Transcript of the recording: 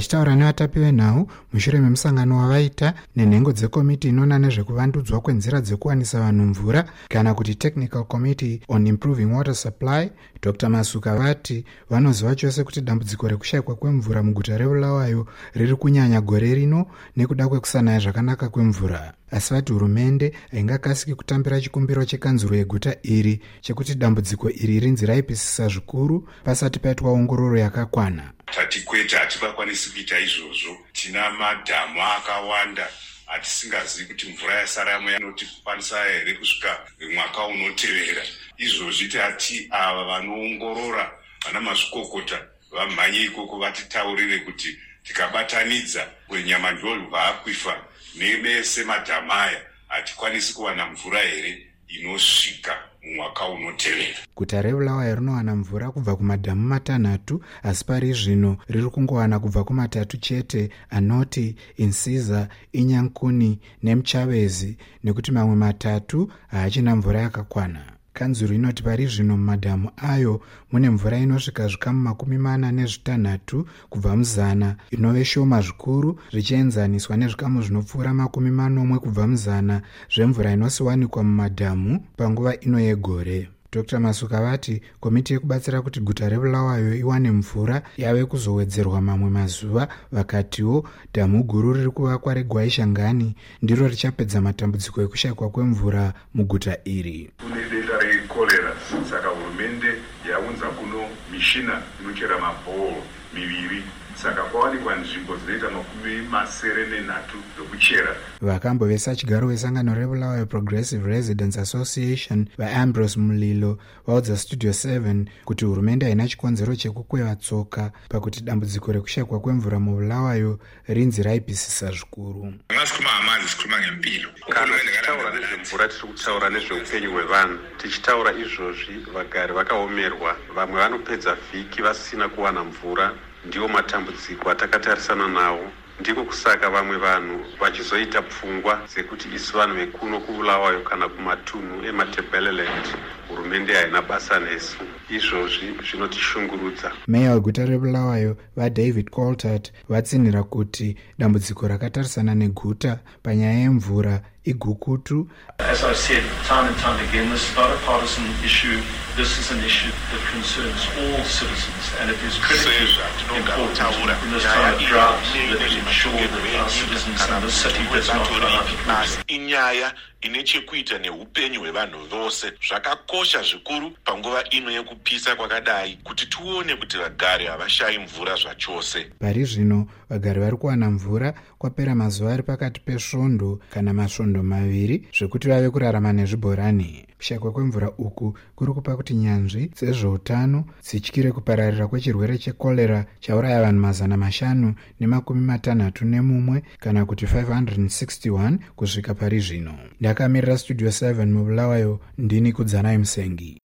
achitaura nevatapi venhau mushure memusangano wavaita nenhengo dzekomiti inoona nezvekuvandudzwa kwenzira dzekuwanisa vanhu mvura kana kuti technical committee on improving water supply dr. Masuka vati vanoziva chose kuti dambudziko rekushayikwa kwemvura muguta rebulawayo riri kunyanya gore rino nekuda kwekusanaya zvakanaka kwemvura asi vati hurumende haingakasiki kutambira chikumbiro chekanzuro yeguta iri chekuti dambudziko iri rinzi raipisisa zvikuru pasati paitwa ongororo yakakwana. Tati kwete hatingakwanisi kuita izvozvo. Tina madhamu akawanda hatisingazivi kuti mvura yasaramo yanotikwanisa here kusvika mwaka unotevera. Izvozvi tati ava vanoongorora vana mazvikokota vamhanye ikoko vatitaurire kuti tikabatanidza kwenyama ndolwa akwifa nevese madhamu aya hatikwanisi kuwana mvura here inosvika mumwaka unotevera. Guta rebulawayo rinowana mvura kubva kumadhamu matanhatu asi pari zvino riri kungowana kubva kumatatu chete anoti insiza inyankuni nemuchavezi nekuti mamwe matatu haachina mvura yakakwana kanzuro inoti pari zvino mumadhamu ayo mune mvura inosvika zvikamu makumi mana nezvitanhatu kubva muzana. Inove shoma zvikuru zvichienzaniswa nezvikamu zvinopfuura makumi manomwe kubva muzana zvemvura inosiwanikwa mumadhamu panguva ino yegore. Dr masuka vati komiti yekubatsira kuti guta rebulawayo iwane mvura yave kuzowedzerwa mamwe mazuva vakatiwo dhamu guru riri kuvakwa regwaishangani ndiro richapedza matambudziko ekushayikwa kwemvura muguta iri rekorera saka hurumende yaunza kuno mishina inochera mabhoro miviri. Saka kwawanikwa nzvimbo dzinoita makumi masere nenhatu dzokuchera. Vakambovesa chigaro vesangano rebulawayo progressive residence association vaambrose mulilo vaudza studio 7 kuti hurumende haina chikonzero chekukweva tsoka pakuti dambudziko rekushayikwa kwemvura mubulawayo rinzi raipisisa zvikuru. Angasi khuluma ngamanzi sikhuluma ngempilo. Kana tichitaura nezvemvura tiri kutaura nezveupenyu hwevanhu. Tichitaura izvozvi vagari vakaomerwa. Vamwe vanopedza vhiki vasina kuwana mvura ndiwo matambudziko atakatarisana nawo. Ndiko kusaka vamwe vanhu vachizoita pfungwa dzekuti isu vanhu vekuno kubulawayo kana kumatunhu ematebeleland hurumende haina basa nesu izvozvi zvinotishungurudza meya weguta rebulawayo vadavid coltart vatsinhira kuti dambudziko rakatarisana neguta panyaya yemvura igukutu. As I said time and time again, this is not a partisan issue. This is an issue that concerns all citizens, and it is critically important in this time of drought that we ensure that our citizens in this city does not run out of water. Ine chekuita neupenyu hwevanhu vose. Zvakakosha zvikuru panguva ino yekupisa kwakadai kuti tione kuti vagari havashayi mvura zvachose. Pari zvino vagari vari kuwana mvura kwapera mazuva ari pakati pesvondo kana masvondo maviri zvekuti vave kurarama nezvibhorani kushayikwa kwemvura uku kuri kupa kuti nyanzvi dzezveutano dzityire kupararira kwechirwere chekorera chauraya vanhu mazana mashanu nemakumi matanhatu nemumwe kana kuti 561 kusvika pari zvino. Ndakamirira studio 7 mubulawayo ndini kudzanai musengi